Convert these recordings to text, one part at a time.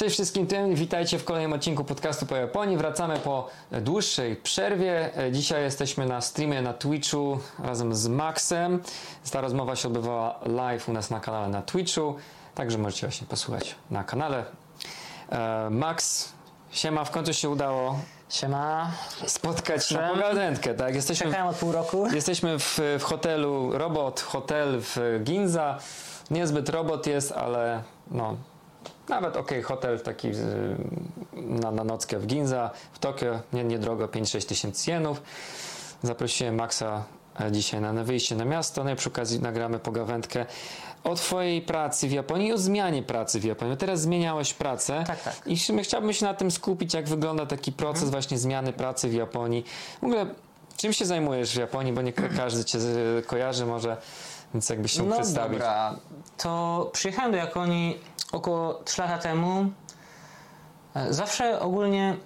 Cześć wszystkim tym, witajcie w kolejnym odcinku podcastu po Japonii. Wracamy po dłuższej przerwie. Dzisiaj jesteśmy na streamie na Twitchu razem z Maxem. Ta rozmowa się odbywała live u nas na kanale na Twitchu, także możecie właśnie posłuchać na kanale. E, Max, siema, w końcu się udało Siema. spotkać na pogadętkę, tak? Jesteśmy, Czekałem od pół roku. jesteśmy w, w hotelu Robot Hotel w Ginza. Niezbyt robot jest, ale no, nawet ok, hotel taki na, na nockę w Ginza, w Tokio, nie, niedrogo, 5-6 tysięcy jenów. Zaprosiłem Maxa dzisiaj na, na wyjście na miasto, no i przy okazji nagramy pogawędkę o Twojej pracy w Japonii i o zmianie pracy w Japonii. Teraz zmieniałeś pracę Tak, tak. i chciałbym się na tym skupić, jak wygląda taki proces Mhm. właśnie zmiany pracy w Japonii. W ogóle czym się zajmujesz w Japonii, bo nie ka- każdy Cię kojarzy może, więc jakbyś się No przedstawić. dobra, to przyjechałem do Japonii około 3 lata temu. E, Zawsze ogólnie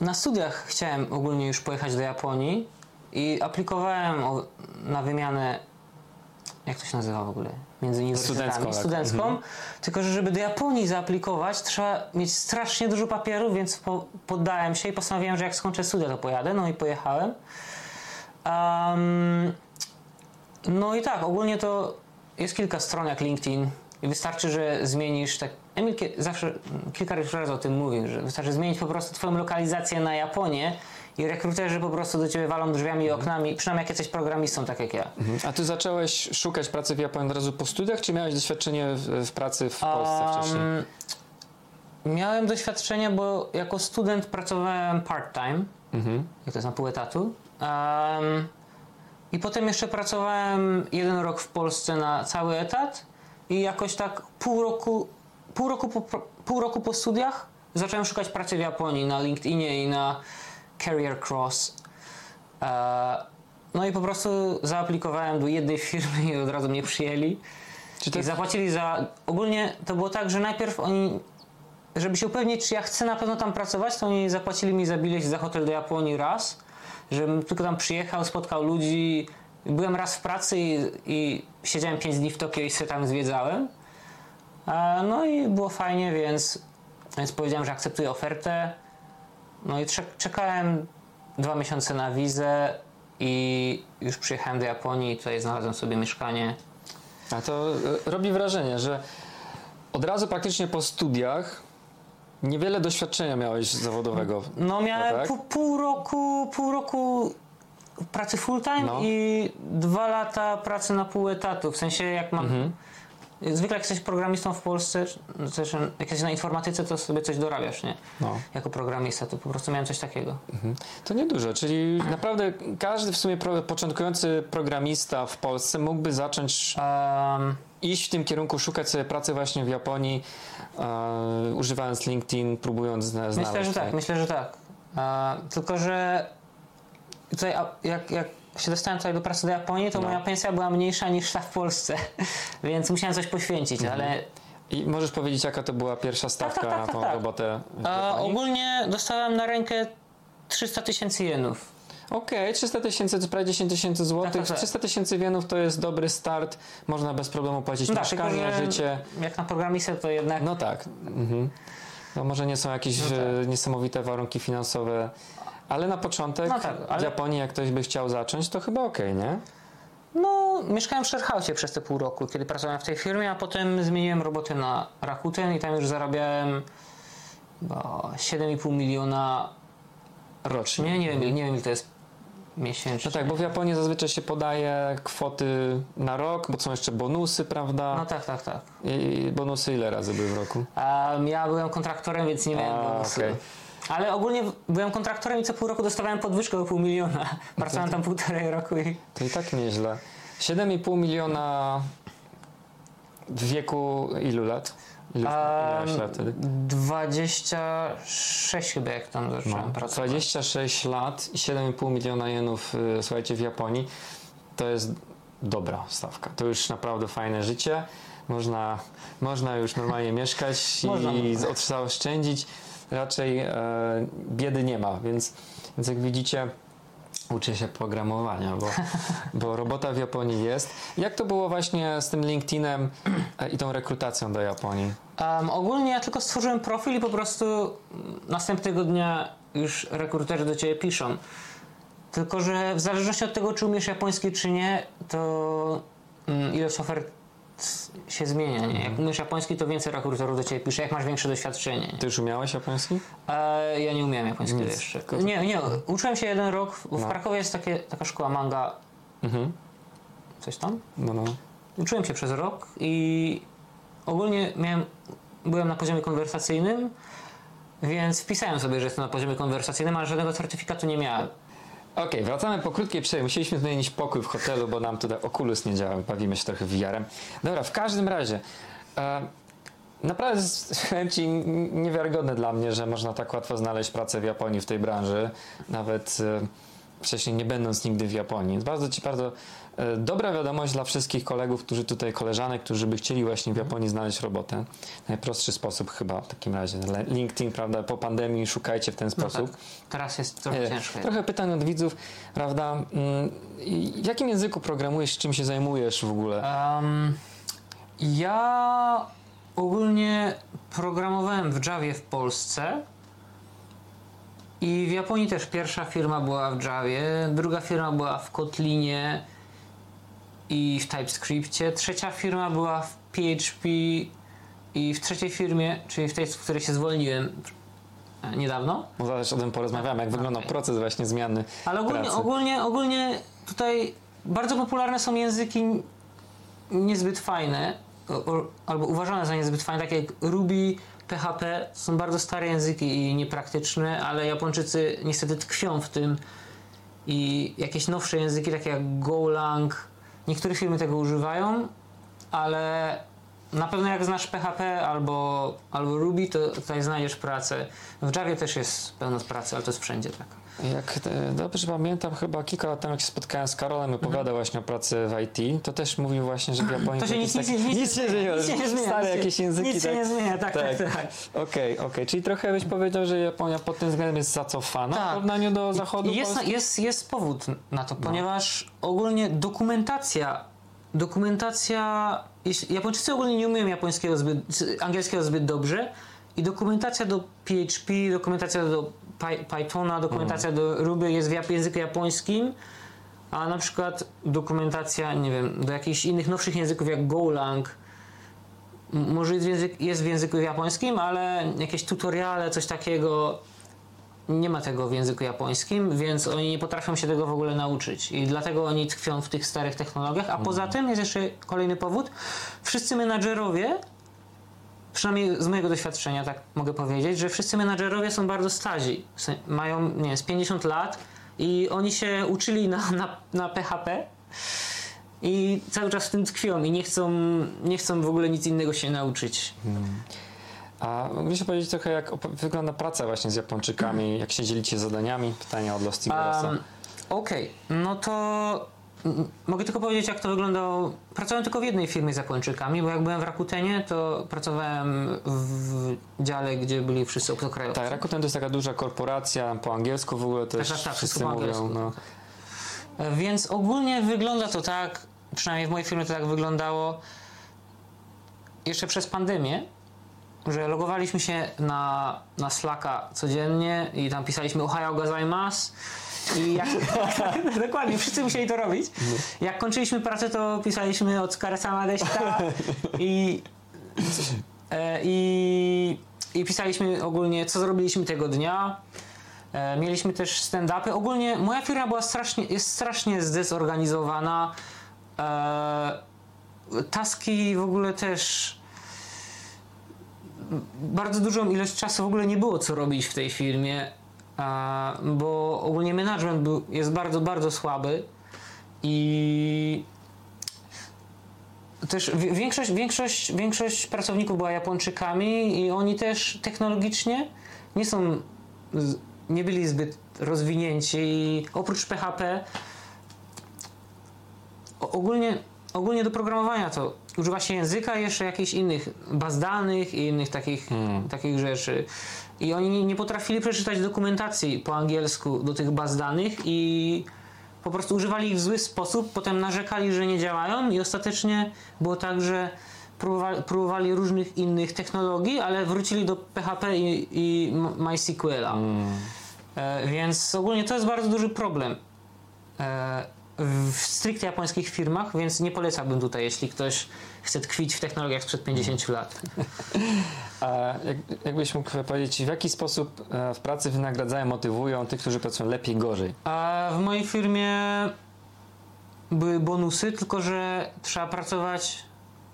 na studiach chciałem ogólnie już pojechać do Japonii i aplikowałem o, na wymianę, jak to się nazywa w ogóle? Między uniwersytetami, Studencką, tak. studencką. Mhm. Tylko, że żeby do Japonii zaaplikować, trzeba mieć strasznie dużo papierów, więc po, poddałem się i postanowiłem, że jak skończę studia, to pojadę. No i pojechałem. Um, no i tak, ogólnie to jest kilka stron jak LinkedIn i wystarczy, że zmienisz tak. Emil zawsze kilka razy o tym mówił, że wystarczy zmienić po prostu Twoją lokalizację na Japonię i rekruterzy po prostu do Ciebie walą drzwiami i oknami, przynajmniej jak jesteś programistą, tak jak ja. Mhm. A ty zacząłeś szukać pracy w Japonii od razu po studiach, czy miałeś doświadczenie w, w pracy w Polsce wcześniej? Um, miałem doświadczenie, bo jako student pracowałem part-time, Mhm. jak to jest na pół etatu. Um, I potem jeszcze pracowałem jeden rok w Polsce na cały etat i jakoś tak pół roku, pół roku, po, pół roku po studiach zacząłem szukać pracy w Japonii na LinkedInie i na Career Cross. E, no i po prostu zaaplikowałem do jednej firmy i od razu mnie przyjęli. Czy to I zapłacili za. Ogólnie to było tak, że najpierw oni, żeby się upewnić, czy ja chcę na pewno tam pracować, to oni zapłacili mi za bilet za hotel do Japonii raz, żebym tylko tam przyjechał, spotkał ludzi. Byłem raz w pracy i, i siedziałem 5 dni w Tokio i się tam zwiedzałem. E, No i było fajnie, więc, więc powiedziałem, że akceptuję ofertę. No i czek- czekałem dwa miesiące na wizę i już przyjechałem do Japonii i tutaj znalazłem sobie mieszkanie. A to e, robi wrażenie, że od razu praktycznie po studiach niewiele doświadczenia miałeś zawodowego. No miałem No tak? pół, pół roku, pół roku pracy full time No. i dwa lata pracy na pół etatu. W sensie jak mam. Mhm. Zwykle jak jesteś programistą w Polsce, też jak jesteś na informatyce, to sobie coś dorabiasz, nie? No. Jako programista, to po prostu miałem coś takiego. Mhm. To niedużo, czyli naprawdę każdy w sumie pro, początkujący programista w Polsce mógłby zacząć Um, iść w tym kierunku, szukać sobie pracy właśnie w Japonii, e, używając LinkedIn, próbując zna, znaleźć. myślę, że tak, myślę, że tak. E, tylko, że tutaj jak, jak się dostałem tutaj do pracy do Japonii, to No. moja pensja była mniejsza niż ta w Polsce, więc musiałem coś poświęcić, Mhm. ale I możesz powiedzieć, jaka to była pierwsza stawka tak, tak, na tak, tą tak. robotę Japonii? ogólnie dostałem na rękę 300 tysięcy jenów. Okej, 300 tysięcy prawie 10 tysięcy złotych. Tak, tak, tak. 300 tysięcy wienów to jest dobry start. Można bez problemu płacić No tak, mieszkanie, że życie. Jak na programistę to jednak... No tak. Mhm. No może nie są jakieś No tak. e, niesamowite warunki finansowe, ale na początek No tak, ale- w Japonii, jak ktoś by chciał zacząć, to chyba okej, nie? No, mieszkałem w Sharehouse przez te pół roku, kiedy pracowałem w tej firmie, a potem zmieniłem robotę na Rakuten i tam już zarabiałem chyba 7,5 miliona rocznie. Nie wiem, nie wiem ile to jest miesięcznie. No tak, bo w Japonii zazwyczaj się podaje kwoty na rok, bo są jeszcze bonusy, prawda? No tak, tak, tak. I bonusy ile razy były w roku? A ja byłem kontraktorem, więc nie miałem A, bonusu. okej. Ale ogólnie byłem kontraktorem i co pół roku dostawałem podwyżkę o pół miliona. Pracowałem tam półtorej roku i... To i tak nieźle. 7,5 miliona w wieku ilu lat? Lat wtedy? 26 chyba jak tam zacząłem No, pracować. 26 lat i 7,5 miliona jenów, y, słuchajcie, w Japonii, to jest dobra stawka. To już naprawdę fajne życie. Można, można już normalnie mieszkać i zaoszczędzić. Raczej e, biedy nie ma, więc, więc jak widzicie, uczy się programowania, bo, bo robota w Japonii jest. Jak to było właśnie z tym LinkedInem e, i tą rekrutacją do Japonii? Um, ogólnie ja tylko stworzyłem profil i po prostu następnego dnia już rekruterzy do ciebie piszą. Tylko, że w zależności od tego, czy umiesz japoński, czy nie, to mm, ilość ofert się zmienia. Nie? Jak umiesz japoński, to więcej rekruterów do ciebie pisze, jak masz większe doświadczenie. Nie? Ty już umiałeś japoński? E, ja nie umiałem japońskiego Nic. jeszcze. Nie, nie, uczyłem się jeden rok. W No. Krakowie jest takie, taka szkoła manga, Mhm. coś tam. No, no. Uczyłem się przez rok i ogólnie miałem, byłem na poziomie konwersacyjnym, więc wpisałem sobie, że jestem na poziomie konwersacyjnym, ale żadnego certyfikatu nie miałem. Okej, wracamy po krótkiej przerwie. Musieliśmy zmienić pokój w hotelu, bo nam tutaj Oculus nie działa. Bawimy się trochę VR-em. Dobra, w każdym razie. E, naprawdę jest ci, niewiarygodne dla mnie, że można tak łatwo znaleźć pracę w Japonii w tej branży. Nawet e, wcześniej nie będąc nigdy w Japonii. Bardzo ci bardzo dobra wiadomość dla wszystkich kolegów, którzy tutaj, koleżanek, którzy by chcieli właśnie w Japonii znaleźć robotę. Najprostszy sposób chyba w takim razie. LinkedIn, prawda, po pandemii szukajcie w ten No sposób. tak, teraz jest trochę E, ciężko. Trochę pytań od widzów, prawda? Mm, W jakim języku programujesz, czym się zajmujesz w ogóle? Em, ja ogólnie programowałem w Javie w Polsce i w Japonii też pierwsza firma była w Javie, druga firma była w Kotlinie i w TypeScriptie, trzecia firma była w PHP i w trzeciej firmie, czyli w tej, z której się zwolniłem e, niedawno, Bo zaraz o tym porozmawiamy, jak wygląda okej. proces właśnie zmiany ale ogólnie, pracy. ogólnie, ogólnie tutaj bardzo popularne są języki niezbyt fajne, albo uważane za niezbyt fajne, takie jak Ruby, PHP. Są bardzo stare języki i niepraktyczne, ale Japończycy niestety tkwią w tym. I jakieś nowsze języki, takie jak Golang, niektóre firmy tego używają, ale na pewno jak znasz PHP albo, albo Ruby, to tutaj znajdziesz pracę. W Javie też jest pełno pracy, ale to jest wszędzie tak. Jak e, dobrze pamiętam, chyba kilka lat temu, jak się spotkałem z Karolem, opowiadał właśnie o pracy w IT, to też mówił właśnie, że w Japonii To się nic, tak- nic, nic, nic się zmienia, nic się nie zmienia. stare jakieś języki. Nic się tak? nie zmienia, tak, tak, Tak. tak. Okej, okej, czyli trochę byś powiedział, że Japonia pod tym względem jest zacofana Tak. w porównaniu do zachodu Jest, Polski? jest, jest powód na No. to, ponieważ ogólnie dokumentacja, dokumentacja, Japończycy ogólnie nie umieją japońskiego zbyt, angielskiego zbyt dobrze i dokumentacja do PHP, dokumentacja do Pythona, dokumentacja Mhm. do Ruby jest w języku japońskim, a na przykład dokumentacja, nie wiem, do jakichś innych nowszych języków jak Golang, może jest w, język, jest w języku japońskim, ale jakieś tutoriale, coś takiego nie ma tego w języku japońskim, więc oni nie potrafią się tego w ogóle nauczyć i dlatego oni tkwią w tych starych technologiach, a poza tym jest jeszcze kolejny powód. Wszyscy menadżerowie, przynajmniej z mojego doświadczenia tak mogę powiedzieć, że wszyscy menadżerowie są bardzo sen- Mają, nie wiem, z 50 lat i oni się uczyli na, na, na PHP i cały czas w tym tkwią i nie chcą, nie chcą w ogóle nic innego się nauczyć. A mogliście powiedzieć trochę, jak wygląda praca właśnie z Japończykami, jak się dzielicie zadaniami? Pytania od Los. Um, Okej, no to mogę tylko powiedzieć, jak to wyglądało. Pracowałem tylko w jednej firmie z Japończykami, bo jak byłem w Rakutenie, to pracowałem w dziale, gdzie byli wszyscy obcokrajowcy. Tak, Rakuten to jest taka duża korporacja, po angielsku w ogóle też tak, tak, wszyscy wszystko po mówią. No. E, Więc ogólnie wygląda to tak, przynajmniej w mojej firmie to tak wyglądało jeszcze przez pandemię, że logowaliśmy się na, na Slacka codziennie i tam pisaliśmy Ohio gozaimasu i jak, dokładnie, wszyscy musieli to robić. Jak kończyliśmy pracę, to pisaliśmy od sama deshita i, e, i, i pisaliśmy ogólnie, co zrobiliśmy tego dnia. E, Mieliśmy też stand-upy. Ogólnie moja firma była strasznie, jest strasznie zdezorganizowana. E, taski w ogóle też bardzo dużą ilość czasu w ogóle nie było co robić w tej firmie, bo ogólnie management był, jest bardzo, bardzo słaby i też wi- większość, większość, większość pracowników była Japończykami i oni też technologicznie nie są, nie byli zbyt rozwinięci i oprócz PHP ogólnie, ogólnie do programowania to używa się języka jeszcze jakichś innych baz danych i innych takich, takich rzeczy. I oni nie, potrafili przeczytać dokumentacji po angielsku do tych baz danych i po prostu używali ich w zły sposób, potem narzekali, że nie działają i ostatecznie było tak, że próbowali, próbowali różnych innych technologii, ale wrócili do PHP i, i MySQL-a. E, więc ogólnie to jest bardzo duży problem e, w stricte japońskich firmach, więc nie polecałbym tutaj, jeśli ktoś chce tkwić w technologiach sprzed 50 lat. A jak, jakbyś mógł powiedzieć, w jaki sposób e, w pracy wynagradzają, motywują tych, którzy pracują lepiej, gorzej? A w mojej firmie były bonusy, tylko że trzeba pracować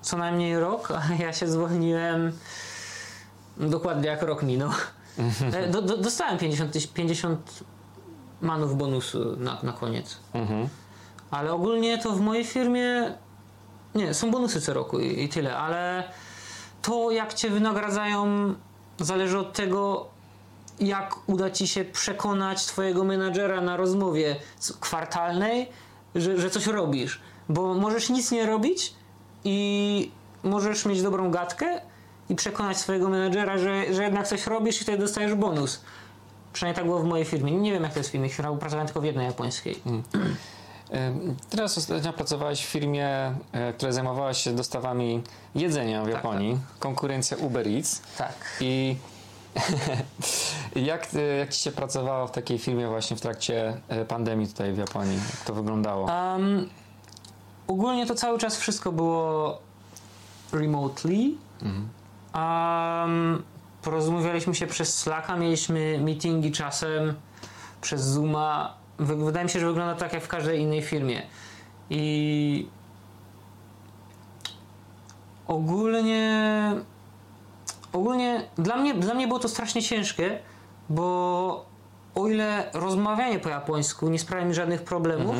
co najmniej rok, a ja się zwolniłem dokładnie jak rok minął. E, Do, do, dostałem 50, tyś- 50 manów bonusu na, na koniec. Mhm. Ale ogólnie to w mojej firmie nie, są bonusy co roku i, i tyle, ale to jak cię wynagradzają zależy od tego, jak uda ci się przekonać twojego menadżera na rozmowie kwartalnej, że, że coś robisz. Bo możesz nic nie robić i możesz mieć dobrą gadkę i przekonać swojego menadżera, że, że jednak coś robisz i wtedy dostajesz bonus. Przynajmniej tak było w mojej firmie. Nie wiem jak to jest w innych firmach, pracowałem tylko w jednej japońskiej. E, Teraz ostatnio pracowałeś w firmie, e, która zajmowała się dostawami jedzenia w Japonii. Konkurencja Uber Eats. Tak. I jak, e, jak ci się pracowało w takiej firmie właśnie w trakcie e, pandemii tutaj w Japonii? Jak to wyglądało? Um, ogólnie to cały czas wszystko było remotely. Um, porozumiewaliśmy się przez Slacka, mieliśmy meetingi czasem przez Zooma. Wy- Wydaje mi się, że wygląda tak jak w każdej innej firmie. I ogólnie ogólnie dla mnie, dla mnie było to strasznie ciężkie, bo o ile rozmawianie po japońsku nie sprawia mi żadnych problemów,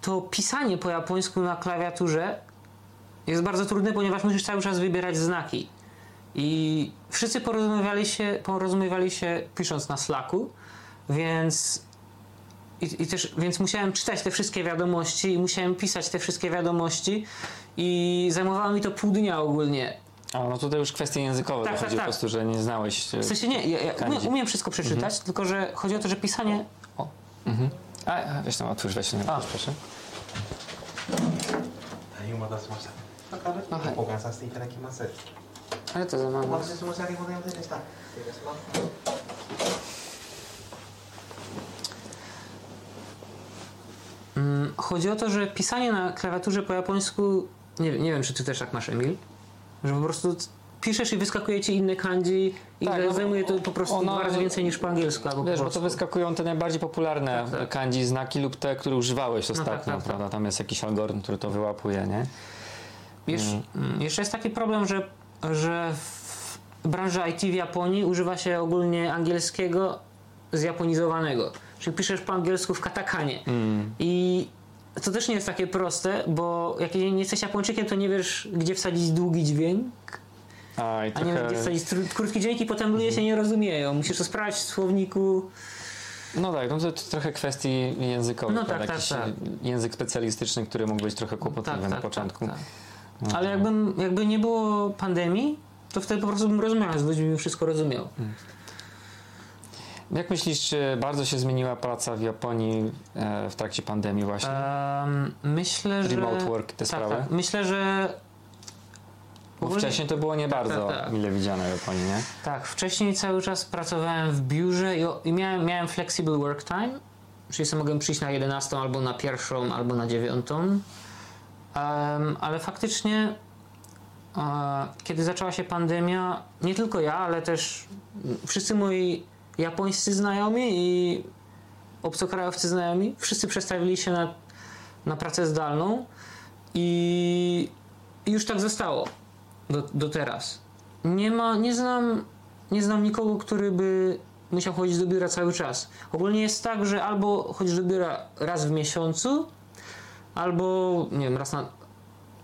to pisanie po japońsku na klawiaturze jest bardzo trudne, ponieważ musisz cały czas wybierać znaki. I wszyscy porozumiewali się, porozumiewali się pisząc na Slacku, więc i, i też, więc musiałem czytać te wszystkie wiadomości i musiałem pisać te wszystkie wiadomości i zajmowało mi to pół dnia ogólnie. A, no tutaj już kwestie językowe tak, tak, tak. po prostu, że nie znałeś. E, w sensie nie, ja, ja umiem, umiem, wszystko przeczytać, mhm. tylko że chodzi o to, że pisanie. O. Mhm. A, a wiesz tam, otwórz weź ten otwórz, proszę. Ale to za mało. Chodzi o to, że pisanie na klawiaturze po japońsku, nie, nie wiem czy ty też tak masz Emil, że po prostu piszesz i wyskakuje ci inne kanji i Tak, no, zajmuje to po prostu ono- dwa razy więcej niż po angielsku albo Wiesz, po bo to wyskakują te najbardziej popularne Tak, tak. kanji, znaki lub te, które używałeś tak, ostatnio, tak, tak. prawda? Tam jest jakiś algorytm, który to wyłapuje, nie? Wiesz, mm, jeszcze jest taki problem, że, że w branży IT w Japonii używa się ogólnie angielskiego zjaponizowanego. Czyli piszesz po angielsku w katakanie. Mm. I to też nie jest takie proste, bo jak nie jesteś Japończykiem, to nie wiesz, gdzie wsadzić długi dźwięk, A, a nie wiem, trochę... gdzie wsadzić krótki dźwięk i potem ludzie się nie rozumieją. Musisz to sprawdzić w słowniku. No tak, no to, to trochę kwestii językowych, No tak, tak, Jakiś tak. język specjalistyczny, który mógł być trochę kłopotliwy na początku. tak. Ale jakbym, jakby nie było pandemii, to wtedy po prostu bym rozmawiał z ludźmi wszystko rozumiał. Jak myślisz, czy bardzo się zmieniła praca w Japonii e, w trakcie pandemii właśnie? Em, myślę, że... Remote work, te tak, sprawy? tak. Myślę, że... Bo wcześniej to było nie bardzo tak, tak. mile widziane w Japonii, nie? Tak, wcześniej cały czas pracowałem w biurze i, miałem, miałem flexible work time, czyli sobie mogłem przyjść na 11 albo na pierwszą, albo na dziewiątą. Em, ale faktycznie, e, kiedy zaczęła się pandemia, nie tylko ja, ale też wszyscy moi japońscy znajomi i obcokrajowcy znajomi, wszyscy przestawili się na, na pracę zdalną i, i już tak zostało do, do teraz. Nie ma, nie znam, nie znam nikogo, który by musiał chodzić do biura cały czas. Ogólnie jest tak, że albo chodzisz do biura raz w miesiącu, albo nie wiem, raz na,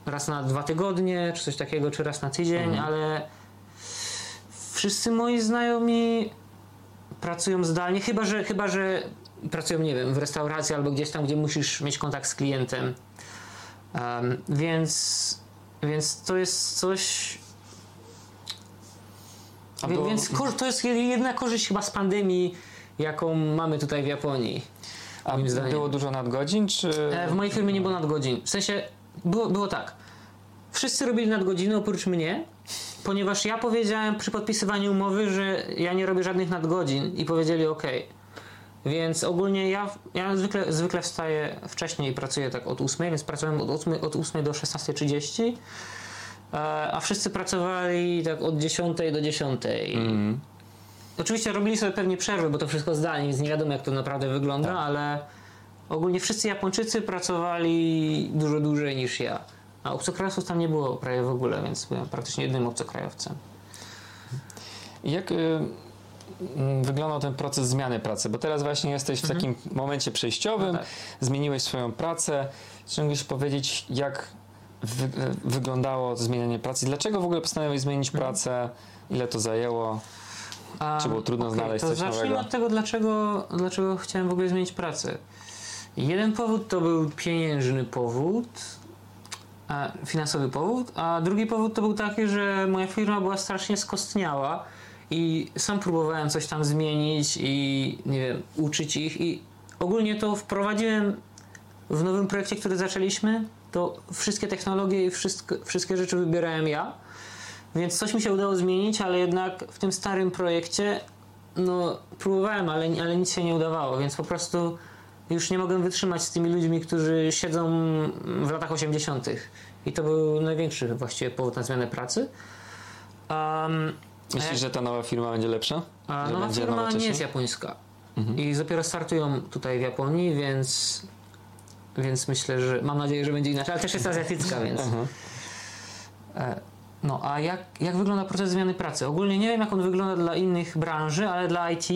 raz na dwa tygodnie, czy coś takiego, czy raz na tydzień, ale wszyscy moi znajomi pracują zdalnie, chyba że, chyba, że pracują, nie wiem, w restauracji albo gdzieś tam, gdzie musisz mieć kontakt z klientem. Em, więc, więc to jest coś. A Wie- było- Więc to jest jedna korzyść chyba z pandemii, jaką mamy tutaj w Japonii. A moim zdaniem. było dużo nadgodzin, czy... E, W mojej firmie nie było nadgodzin. W sensie było, było tak. Wszyscy robili nadgodziny oprócz mnie, ponieważ ja powiedziałem przy podpisywaniu umowy, że ja nie robię żadnych nadgodzin i powiedzieli OK. Więc ogólnie ja, ja zwykle, zwykle wstaję wcześniej i pracuję tak od 8, więc pracowałem od 8, od 8 do 16.30, e, a wszyscy pracowali tak od 10 do 10. Mhm. Oczywiście robili sobie pewnie przerwy, bo to wszystko zdalnie, więc nie wiadomo jak to naprawdę wygląda, Tak. ale ogólnie wszyscy Japończycy pracowali dużo dłużej niż ja. A obcokrajowców tam nie było prawie w ogóle, więc byłem praktycznie jednym obcokrajowcem. Jak y, mm, wyglądał ten proces zmiany pracy? Bo teraz właśnie jesteś w takim momencie przejściowym, Mhm. No tak. zmieniłeś swoją pracę. Czy mógłbyś powiedzieć, jak wy, y, wyglądało zmienianie pracy? Dlaczego w ogóle postanowiłeś zmienić Mhm. pracę? Ile to zajęło? A, Czy było trudno okej, znaleźć to coś zacznijmy nowego? od tego, dlaczego, dlaczego chciałem w ogóle zmienić pracę. Jeden powód to był pieniężny powód, finansowy powód, a drugi powód to był taki, że moja firma była strasznie skostniała i sam próbowałem coś tam zmienić i nie wiem, uczyć ich. I ogólnie to wprowadziłem w nowym projekcie, który zaczęliśmy, to wszystkie technologie i wszystko, wszystkie rzeczy wybierałem ja. Więc coś mi się udało zmienić, ale jednak w tym starym projekcie no próbowałem, ale, ale nic się nie udawało, więc po prostu już nie mogłem wytrzymać z tymi ludźmi, którzy siedzą w latach 80. I to był największy właściwie powód na zmianę pracy. Um, Myślisz, że ta nowa firma będzie lepsza? a nowa będzie firma nie jest japońska. Mhm. I dopiero startują tutaj w Japonii, więc, więc myślę, że mam nadzieję, że będzie inaczej, ale też jest azjatycka, więc. Mhm. E, No a jak, jak wygląda proces zmiany pracy? Ogólnie nie wiem, jak on wygląda dla innych branży, ale dla IT,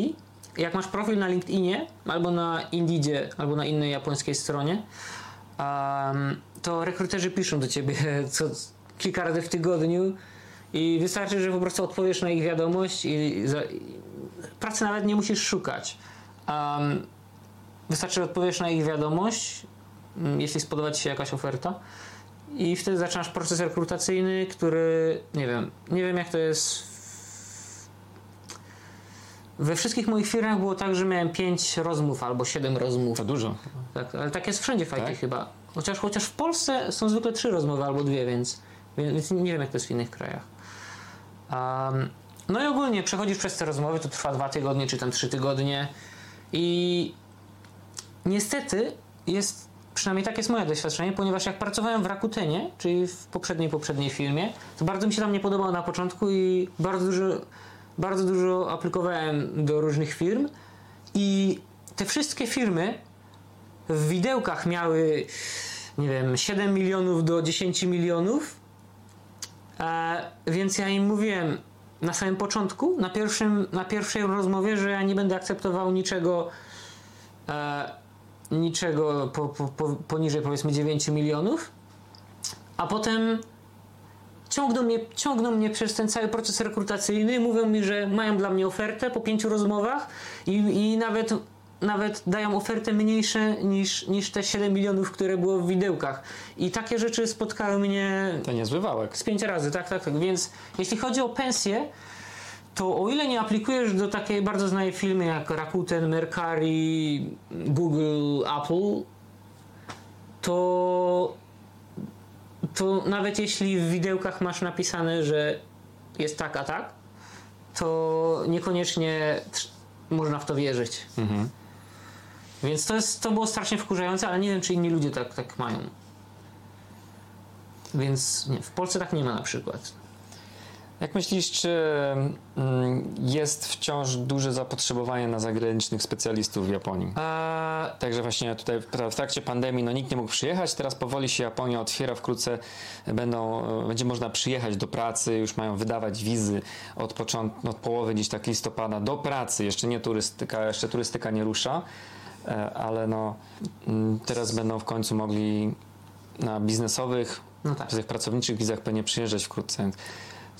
jak masz profil na LinkedInie, albo na Indeedzie, albo na innej japońskiej stronie, em, to rekruterzy piszą do ciebie co kilka razy w tygodniu i wystarczy, że po prostu odpowiesz na ich wiadomość i, za, i pracy nawet nie musisz szukać. Em, wystarczy, że odpowiesz na ich wiadomość, mm, jeśli spodoba ci się jakaś oferta i wtedy zaczynasz proces rekrutacyjny, który nie wiem, nie wiem jak to jest. We wszystkich moich firmach było tak, że miałem 5 rozmów albo 7 rozmów. To dużo. Tak, ale tak jest wszędzie w Tak? chyba. Chociaż, chociaż w Polsce są zwykle 3 rozmowy albo dwie, więc, więc nie wiem jak to jest w innych krajach. Um, no i ogólnie przechodzisz przez te rozmowy, to trwa 2 tygodnie czy tam 3 tygodnie i niestety jest, przynajmniej tak jest moje doświadczenie, ponieważ jak pracowałem w Rakutenie, czyli w poprzedniej, poprzedniej firmie, to bardzo mi się tam nie podobało na początku i bardzo dużo, bardzo dużo aplikowałem do różnych firm i te wszystkie firmy w widełkach miały nie wiem, 7 milionów do 10 milionów, e, więc ja im mówiłem na samym początku, na, pierwszym, na pierwszej rozmowie, że ja nie będę akceptował niczego e, niczego po, po, po, poniżej powiedzmy 9 milionów, a potem ciągną mnie, ciągną mnie przez ten cały proces rekrutacyjny, mówią mi, że mają dla mnie ofertę po pięciu rozmowach i, i nawet, nawet dają ofertę mniejsze niż, niż te 7 milionów, które było w widełkach. I takie rzeczy spotkały mnie To niezły wałek. z pięć razy, tak, tak, tak. Więc jeśli chodzi o pensję, to o ile nie aplikujesz do takiej bardzo znanej firmy jak Rakuten, Mercari, Google, Apple, to, to nawet jeśli w widełkach masz napisane, że jest tak, a tak, to niekoniecznie można w to wierzyć. Mhm. Więc to, jest, to było strasznie wkurzające, ale nie wiem, czy inni ludzie tak, tak mają. Więc nie, w Polsce tak nie ma na przykład. Jak myślisz, czy mm, jest wciąż duże zapotrzebowanie na zagranicznych specjalistów w Japonii? A, Także właśnie tutaj w trakcie pandemii no, nikt nie mógł przyjechać, teraz powoli się Japonia otwiera, wkrótce będą, e, będzie można przyjechać do pracy, już mają wydawać wizy od, początku, od połowy gdzieś tak listopada do pracy, jeszcze nie turystyka, jeszcze turystyka nie rusza, e, ale no, mm, teraz będą w końcu mogli na biznesowych, no tak. tych pracowniczych wizach pewnie przyjeżdżać wkrótce.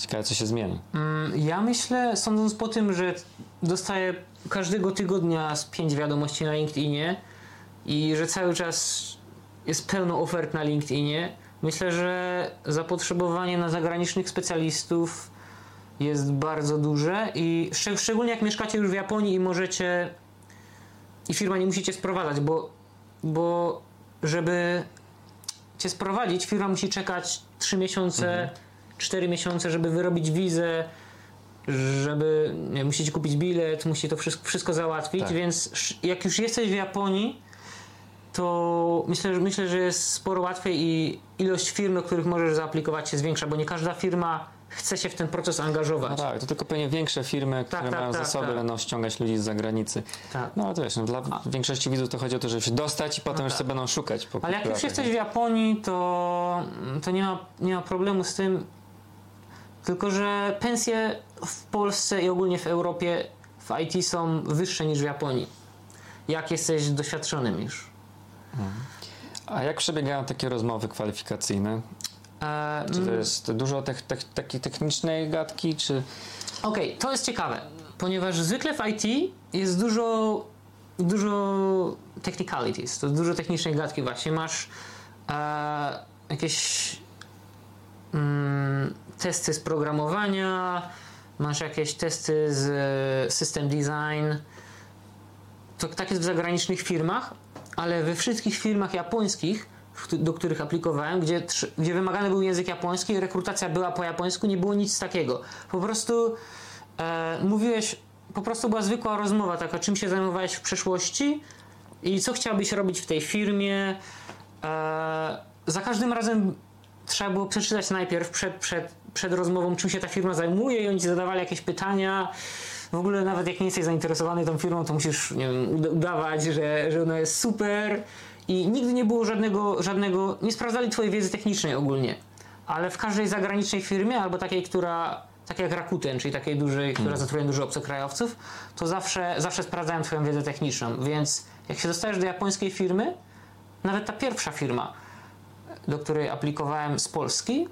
Ciekawe, co się zmieni. Mm, Ja myślę, sądząc po tym, że dostaję każdego tygodnia z pięć wiadomości na LinkedInie i że cały czas jest pełno ofert na LinkedInie, myślę, że zapotrzebowanie na zagranicznych specjalistów jest bardzo duże i szczeg- szczególnie jak mieszkacie już w Japonii i możecie i firma nie musi cię sprowadzać, bo, bo żeby cię sprowadzić, firma musi czekać 3 miesiące, 4 miesiące, żeby wyrobić wizę, żeby nie, musicie kupić bilet, musi to wszystko, wszystko załatwić, Tak. więc jak już jesteś w Japonii, to myślę, że myślę, że jest sporo łatwiej i ilość firm, do których możesz zaaplikować się zwiększa, bo nie każda firma chce się w ten proces No angażować. tak, to tylko pewnie większe firmy, które tak, mają tak, zasoby, tak. będą ściągać ludzi z zagranicy. Tak. No ale to wiesz, no, dla większości widzów to chodzi o to, żeby się dostać i potem już tak. sobie będą szukać. Po Ale jak już jesteś w Japonii, to, to nie, ma, nie ma problemu z tym. Tylko, że pensje w Polsce i ogólnie w Europie w IT są wyższe niż w Japonii. Jak jesteś doświadczonym już. A jak przebiegają takie rozmowy kwalifikacyjne? E, Czy to mm, jest dużo tech, tech, takiej technicznej gadki, czy... Okej, to jest ciekawe, ponieważ zwykle w IT jest dużo, dużo technicalities, to dużo technicznej gadki właśnie. Masz e, jakieś mm, testy z programowania, masz jakieś testy z e, system design. To tak jest w zagranicznych firmach, ale we wszystkich firmach japońskich, do których aplikowałem, gdzie, gdzie wymagany był język japoński, rekrutacja była po japońsku, nie było nic takiego. Po prostu e, mówiłeś, po prostu była zwykła rozmowa taka, czym się zajmowałeś w przeszłości i co chciałbyś robić w tej firmie. E, za każdym razem trzeba było przeczytać najpierw przed, przed, przed rozmową, czym się ta firma zajmuje i oni ci zadawali jakieś pytania. W ogóle nawet jak nie jesteś zainteresowany tą firmą, to musisz nie wiem, uda- udawać, że, że ona jest super i nigdy nie było żadnego, żadnego, nie sprawdzali twojej wiedzy technicznej ogólnie. Ale w każdej zagranicznej firmie, albo takiej, która, takiej jak Rakuten, czyli takiej dużej, która zatrudnia dużo obcokrajowców, to zawsze, zawsze sprawdzają twoją wiedzę techniczną. Więc jak się dostajesz do japońskiej firmy, nawet ta pierwsza firma, do której aplikowałem z Polski,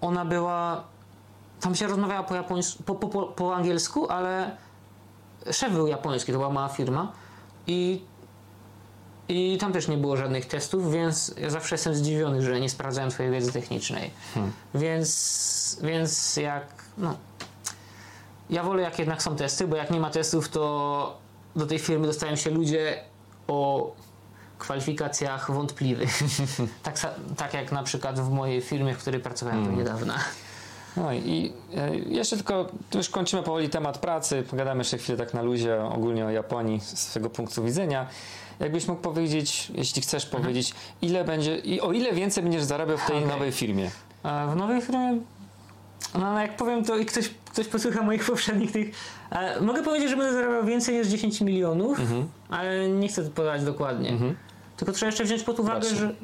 ona była. Tam się rozmawiała po, japońsku, po, po, po, angielsku, ale szef był japoński, to była mała firma i, i tam też nie było żadnych testów, więc ja zawsze jestem zdziwiony, że nie sprawdzają twojej wiedzy technicznej. Więc, więc jak. No, ja wolę, jak jednak są testy, bo jak nie ma testów, to do tej firmy dostają się ludzie o kwalifikacjach wątpliwych. tak, tak jak na przykład w mojej firmie, w której pracowałem do niedawna. No i e, jeszcze tylko, tu już kończymy powoli temat pracy, pogadamy jeszcze chwilę tak na luzie ogólnie o Japonii z swojego punktu widzenia. Jakbyś mógł powiedzieć, jeśli chcesz powiedzieć, ile będzie, i o ile więcej będziesz zarabiał w tej Okej. nowej firmie? A w nowej firmie, no jak powiem to i ktoś, ktoś posłucha moich poprzednich tych, e, mogę powiedzieć, że będę zarabiał więcej niż 10 milionów, ale nie chcę podać dokładnie. Mhm. Tylko trzeba jeszcze wziąć pod uwagę, że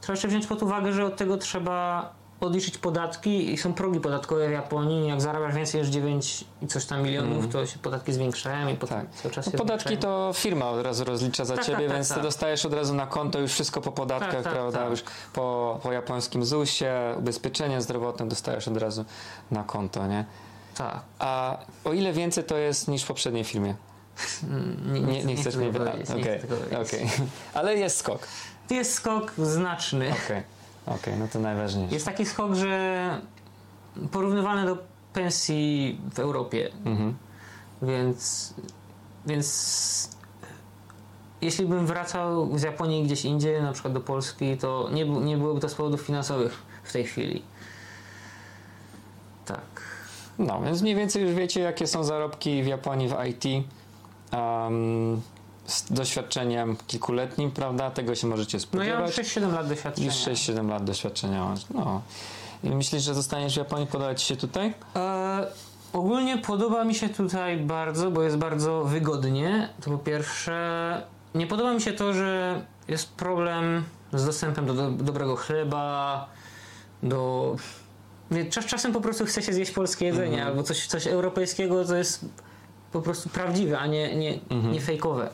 trzeba jeszcze wziąć pod uwagę, że od tego trzeba odliczyć podatki i są progi podatkowe w Japonii. Jak zarabiasz więcej niż 9 i coś tam milionów, to się podatki zwiększają i potem Tak. cały czas No, podatki zwiększają. to firma od razu rozlicza za Tak, ciebie, tak, tak, więc ty tak. dostajesz od razu na konto już wszystko po podatkach, Tak, tak, prawda? tak. Już po, po japońskim ZUS-ie, ubezpieczenie zdrowotne dostajesz od razu na konto, nie? Tak. A o ile więcej to jest niż w poprzedniej firmie? Nie, Nie, nie, chcesz tego mi powiedzieć, Okej, nie chcę tego powiedzieć. okej. Ale jest skok. Jest skok znaczny. Okej, okej, no to najważniejsze. Jest taki skok, że porównywalny do pensji w Europie, Mhm. więc, więc jeśli bym wracał z Japonii gdzieś indziej, na przykład do Polski, to nie, nie byłoby to z powodów finansowych w tej chwili. Tak. No, więc mniej więcej już wiecie, jakie są zarobki w Japonii w IT. Um, z doświadczeniem kilkuletnim, prawda? Tego się możecie No ja mam spodziewać. 6-7 lat doświadczenia. Już 6-7 lat doświadczenia masz. No. I myślisz, że zostaniesz w Japonii? Podoba ci się tutaj? E, ogólnie podoba mi się tutaj bardzo, bo jest bardzo wygodnie. To po pierwsze, nie podoba mi się to, że jest problem z dostępem do, do dobrego chleba, do. Czasem po prostu chce się zjeść polskie jedzenie albo coś, coś europejskiego, co jest po prostu prawdziwe, a nie, nie, nie fejkowe.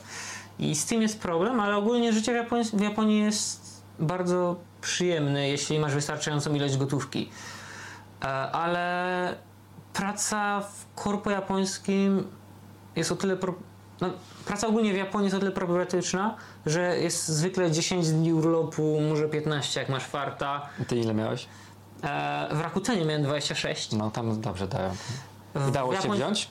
I z tym jest problem, ale ogólnie życie w Japonii, w Japonii jest bardzo przyjemne, jeśli masz wystarczającą ilość gotówki. E, ale praca w korpo japońskim jest o tyle. Pro... No, praca ogólnie w Japonii jest o tyle problematyczna, że jest zwykle 10 dni urlopu, może 15, jak masz farta. Ty ile miałeś? E, w Rakutenie miałem 26. No tam dobrze dają. W Dało się Japonii- wziąć?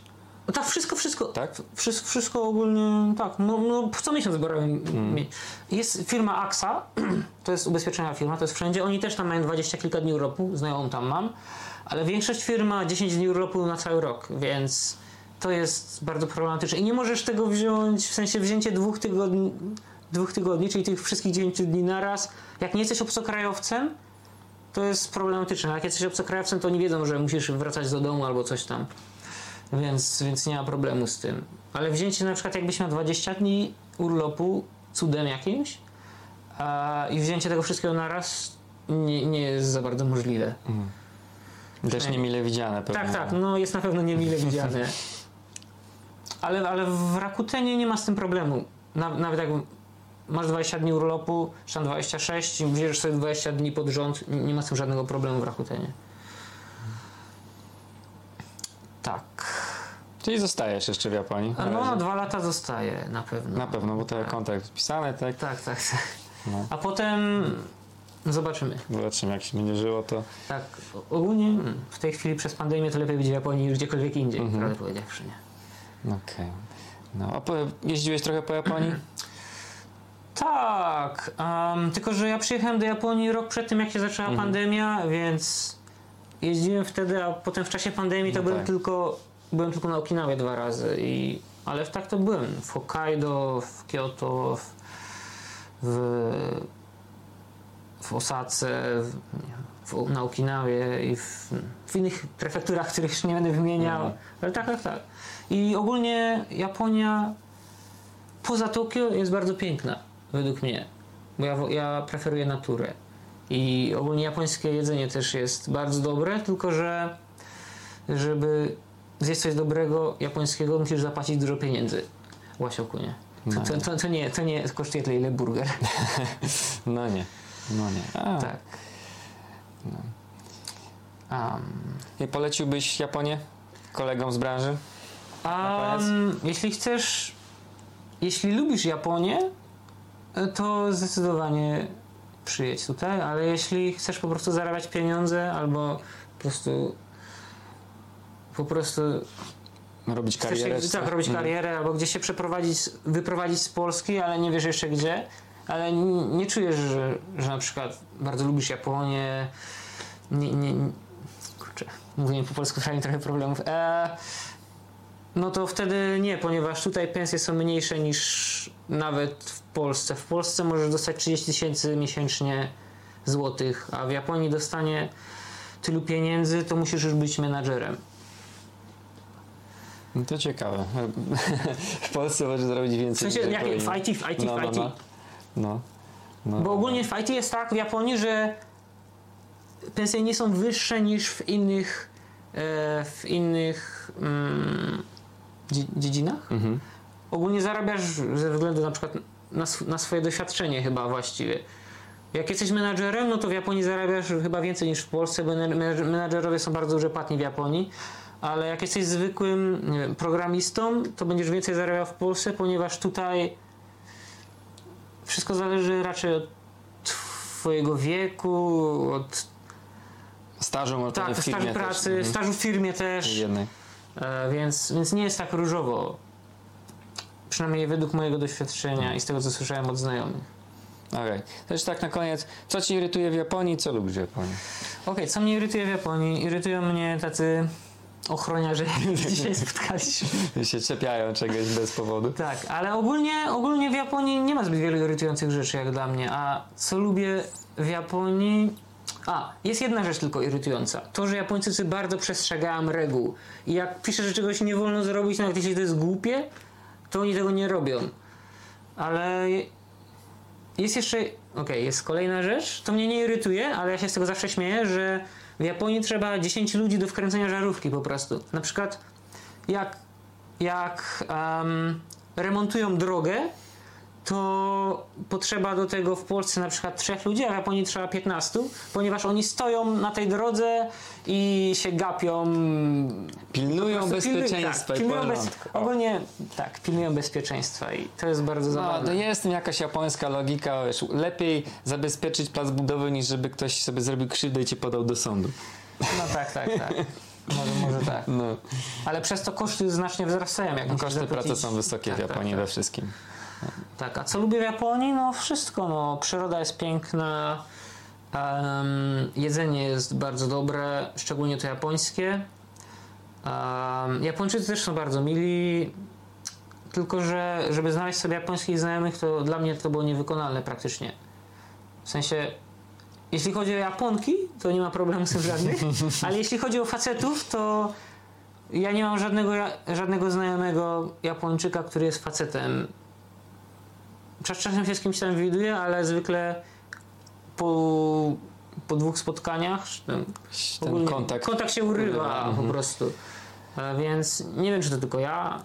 Tak, wszystko, wszystko. Tak? Wszystko, wszystko ogólnie, tak. No, no co miesiąc zbierałem. Hmm. Jest firma AXA, to jest ubezpieczenia firma, to jest wszędzie. Oni też tam mają 20 kilka dni urlopu, znajomą tam mam, ale większość firm ma 10 dni urlopu na cały rok, więc to jest bardzo problematyczne. I nie możesz tego wziąć, w sensie wzięcie dwóch tygodni, dwóch tygodni czyli tych wszystkich 9 dni naraz. Jak nie jesteś obcokrajowcem, to jest problematyczne. Jak jesteś obcokrajowcem, to nie wiedzą, że musisz wracać do domu albo coś tam. Więc, więc nie ma problemu z tym. Ale wzięcie na przykład jakbyś miał 20 dni urlopu cudem jakimś a, i wzięcie tego wszystkiego naraz nie, nie jest za bardzo możliwe. Też niemile widziane pewnie. Tak, tak, no jest na pewno niemile widziane. Ale, ale w Rakutenie nie ma z tym problemu. Na, nawet jak masz 20 dni urlopu, czy tam 26 i bierzesz sobie 20 dni pod rząd, nie nie ma z tym żadnego problemu w Rakutenie. Tak. Czyli zostajesz jeszcze w Japonii? A no dwa lata zostaje na pewno. Na pewno, bo to kontrakt podpisany, tak? Tak, tak, tak. No. A potem zobaczymy. Zobaczymy, jak się będzie żyło, to Tak, ogólnie w tej chwili przez pandemię to lepiej być w Japonii niż gdziekolwiek indziej, Mhm. prawdę powiedziawszy. Nie? okej. No, a po, jeździłeś trochę po Japonii? Tak, em, tylko że ja przyjechałem do Japonii rok przed tym, jak się zaczęła Mhm. pandemia, więc jeździłem wtedy, a potem w czasie pandemii to No byłem, tak. tylko, byłem tylko na Okinawie dwa razy. I, ale tak to byłem. W Hokkaido, w Kyoto, w, w, w Osace, w, w, na Okinawie i w, w innych prefekturach, których już nie będę wymieniał. Mhm. Ale tak, tak, tak. I ogólnie Japonia poza Tokio jest bardzo piękna, według mnie. Bo ja, ja preferuję naturę. I ogólnie japońskie jedzenie też jest bardzo dobre, tylko że żeby zjeść coś dobrego japońskiego, musisz zapłacić dużo pieniędzy. Łasiokunie. To, No to, to, to, nie, to nie kosztuje tyle, ile burger. No nie. No nie. A, tak. Um, I poleciłbyś Japonię kolegom z branży? Um, jeśli chcesz, jeśli lubisz Japonię, to zdecydowanie przyjedź tutaj, ale jeśli chcesz po prostu zarabiać pieniądze albo po prostu po prostu Robić chcesz karierę? czy tak, robić Mhm. karierę albo gdzieś się przeprowadzić, wyprowadzić z Polski, ale nie wiesz jeszcze gdzie, ale nie czujesz, że, że na przykład bardzo lubisz Japonię, nie, nie, nie kurczę, mówię po polsku prawie trochę problemów, e, no to wtedy nie, ponieważ tutaj pensje są mniejsze niż nawet w Polsce. W Polsce możesz dostać 30 tysięcy miesięcznie złotych, a w Japonii dostanie tylu pieniędzy, to musisz już być menadżerem. No to ciekawe. w Polsce możesz zrobić W więcej. sensie, niż jak, w. IT, w IT, no, w no, IT. no. no. no. Bo ogólnie w IT jest tak w Japonii, że pensje nie są wyższe niż w innych e, w innych mm, dzie- dziedzinach. Mhm. Ogólnie zarabiasz ze względu na przykład na, na swoje doświadczenie chyba właściwie. Jak jesteś menadżerem, no to w Japonii zarabiasz chyba więcej niż w Polsce, bo menadżerowie są bardzo dobrze płatni w Japonii. Ale jak jesteś zwykłym wiem, programistą, to będziesz więcej zarabiał w Polsce, ponieważ tutaj wszystko zależy raczej od twojego wieku, od Stażu może tak, w stażu firmie pracy, też. Mhm. stażu w firmie też. Jednej. E, więc, więc nie jest tak różowo. Przynajmniej według mojego doświadczenia i z tego, co słyszałem od znajomych. Okej. Też tak na koniec, co ci irytuje w Japonii, co lubisz w Japonii? Okej, co mnie irytuje w Japonii? Irytują mnie tacy ochroniarze, jak dzisiaj spotkaliśmy. się czepiają czegoś bez powodu. Tak, ale ogólnie, ogólnie w Japonii nie ma zbyt wielu irytujących rzeczy jak dla mnie. A co lubię w Japonii? A, jest jedna rzecz tylko irytująca. To, że Japończycy bardzo przestrzegają reguł. I jak pisze, że czegoś nie wolno zrobić, nawet jeśli to jest głupie, to oni tego nie robią. Ale jest jeszcze. Okej, jest kolejna rzecz. To mnie nie irytuje, ale ja się z tego zawsze śmieję, że w Japonii trzeba 10 ludzi do wkręcenia żarówki po prostu. Na przykład jak, jak em, remontują drogę, to potrzeba do tego w Polsce na przykład trzech ludzi, a w Japonii trzeba 15, ponieważ oni stoją na tej drodze i się gapią. Pilnują prostu pilnują- bezpieczeństwa tak, i pilnują bez, ogólnie tak, pilnują bezpieczeństwa i to jest bardzo No, zabawne. to jest jakaś japońska logika, wiesz, lepiej zabezpieczyć plac budowy, niż żeby ktoś sobie zrobił krzywdę i cię podał do sądu. No tak, tak, tak. Może, może tak. No, Ale przez to koszty znacznie wzrastają. Jak musisz koszty pracy są wysokie w Tak, tak, Japonii tak. we wszystkim. Tak, a co lubię w Japonii? No wszystko, no przyroda jest piękna, em, jedzenie jest bardzo dobre, szczególnie to japońskie. Em, Japończycy też są bardzo mili, tylko że żeby znaleźć sobie japońskich znajomych, to dla mnie to było niewykonalne praktycznie. W sensie, jeśli chodzi o Japonki, to nie ma problemu z tym żadnych, ale jeśli chodzi o facetów, to ja nie mam żadnego, żadnego znajomego Japończyka, który jest facetem. Czas- Czasem się z kimś tam widuję, ale zwykle po, po dwóch spotkaniach ten, Ten kontakt. kontakt się urywa Mhm. po prostu. E, Więc nie wiem, czy to tylko ja.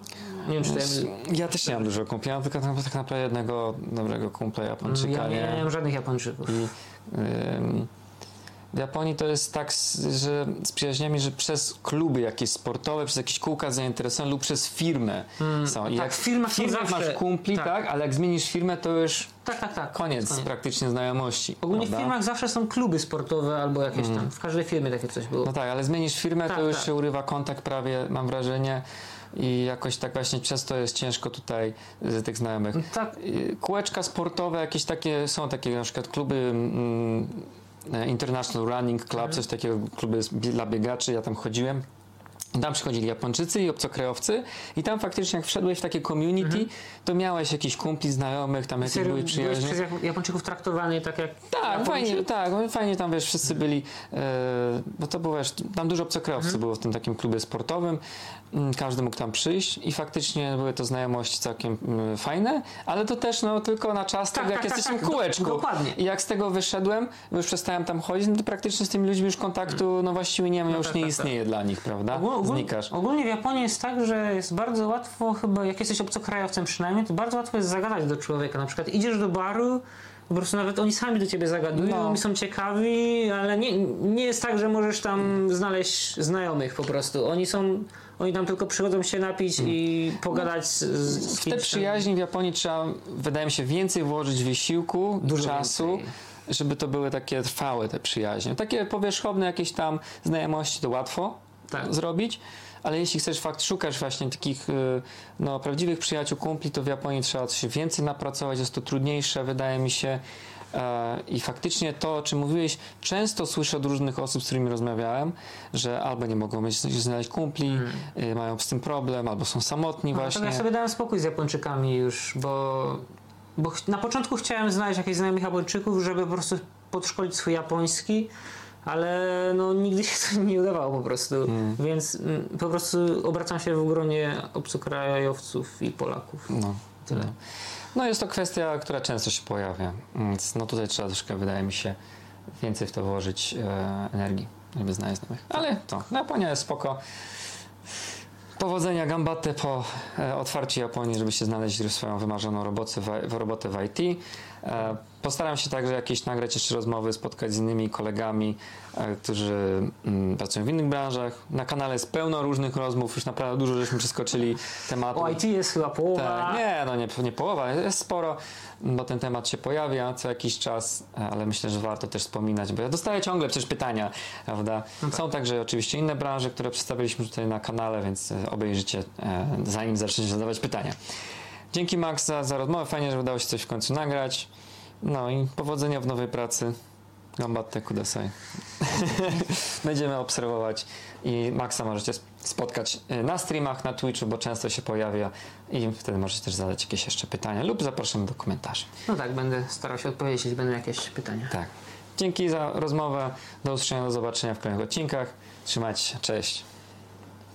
Nie wiem, czy to ja. Ja też nie mam dużo kumpli, ja mam tylko tak tak naprawdę jednego dobrego kumpla Japończyka. Ja nie, nie mam żadnych Japończyków. I ym, w Japonii to jest tak, że z przyjaźniami, że przez kluby jakieś sportowe, przez jakieś kółka zainteresowań lub przez firmę są. I tak, jak w firmach zawsze- masz kumpli, tak. tak. ale jak zmienisz firmę, to już Tak, tak, tak. koniec, praktycznie znajomości. Ogólnie w prawda? firmach zawsze są kluby sportowe albo jakieś tam. W każdej firmie takie coś było. No tak, ale zmienisz firmę, Tak, to już tak. się urywa kontakt prawie, mam wrażenie. I jakoś tak właśnie przez to jest ciężko tutaj z tych znajomych. Tak, Y, Kółeczka sportowe, jakieś takie, są takie na przykład kluby mm, International Running Club, coś takiego, kluby dla biegaczy, ja tam chodziłem. Tam przychodzili Japończycy i obcokrajowcy i tam faktycznie jak wszedłeś w takie community, to miałeś jakiś kumpli, znajomych, tam jakieś były byłeś przyjaźnie. przez Jak- Japończyków traktowany tak jak... Tak, fajnie, tak, no fajnie tam wiesz, wszyscy byli, e, bo to było, wiesz, tam dużo obcokrajowców Mhm. było w tym takim klubie sportowym, Mm, każdy mógł tam przyjść i faktycznie były to znajomości całkiem mm, fajne, ale to też no tylko na czas Tak, tego, jak tak, tak, jesteś w tak, kółeczku. do- dokładnie. I jak z tego wyszedłem, już przestałem tam chodzić, no to praktycznie z tymi ludźmi już kontaktu, no właściwie nie ma, już tak, nie tak, istnieje dla nich, prawda? Ogól, Znikasz. ogólnie w Japonii jest tak, że jest bardzo łatwo, chyba jak jesteś obcokrajowcem przynajmniej, to bardzo łatwo jest zagadać do człowieka. Na przykład idziesz do baru, po prostu nawet oni sami do ciebie zagadują, No. oni są ciekawi, ale nie, nie jest tak, że możesz tam znaleźć znajomych po prostu. Oni są, oni tam tylko przychodzą się napić i pogadać z, z W te przyjaźni w Japonii trzeba, wydaje mi się, więcej włożyć wysiłku, Dużo czasu, więcej. żeby to były takie trwałe te przyjaźnie. Takie powierzchowne jakieś tam znajomości to łatwo Tak. zrobić, ale jeśli chcesz fakt, szukasz właśnie takich y, no, prawdziwych przyjaciół, kumpli, to w Japonii trzeba się więcej napracować, jest to trudniejsze, wydaje mi się. E, I faktycznie to, o czym mówiłeś, często słyszę od różnych osób, z którymi rozmawiałem, że albo nie mogą mieć znaleźć kumpli, y, mają z tym problem, albo są samotni No, właśnie. ja sobie dałem spokój z Japończykami już, bo, bo na początku chciałem znaleźć jakichś znajomych Japończyków, żeby po prostu podszkolić swój japoński, ale no nigdy się to nie udawało po prostu, więc mm, po prostu obracam się w gronie obcokrajowców i Polaków. No. Tyle. No. no jest to kwestia, która często się pojawia. Więc no tutaj trzeba troszkę, wydaje mi się, więcej w to włożyć e, energii, żeby znaleźć znajomych. Ale to, no, Japonia jest spoko. Powodzenia Gambatte po e, otwarciu Japonii, żebyście znaleźli swoją wymarzoną robotę w robotę w IT. E, postaram się także jakieś nagrać jeszcze rozmowy, spotkać z innymi kolegami, e, którzy mm, pracują w innych branżach. Na kanale jest pełno różnych rozmów, już naprawdę dużo żeśmy przeskoczyli tematów. O IT jest chyba połowa. Tak, nie, no nie, nie połowa, jest sporo, bo ten temat się pojawia co jakiś czas, ale myślę, że warto też wspominać, bo ja dostaję ciągle przecież pytania, prawda? Są także oczywiście inne branże, które przedstawiliśmy tutaj na kanale, więc e, obejrzycie e, zanim zaczniecie zadawać pytania. Dzięki Max za, za rozmowę, fajnie, że udało się coś w końcu nagrać. No i powodzenia w nowej pracy. Gambatte kudasai. Będziemy obserwować i Maxa możecie sp- spotkać y, na streamach, na Twitchu, bo często się pojawia i wtedy możecie też zadać jakieś jeszcze pytania lub zapraszamy do komentarzy. No tak, będę starał się odpowiedzieć, jeśli będą jakieś pytania. Tak. Dzięki za rozmowę. Do usłyszenia, do zobaczenia w kolejnych odcinkach. Trzymajcie się. Cześć.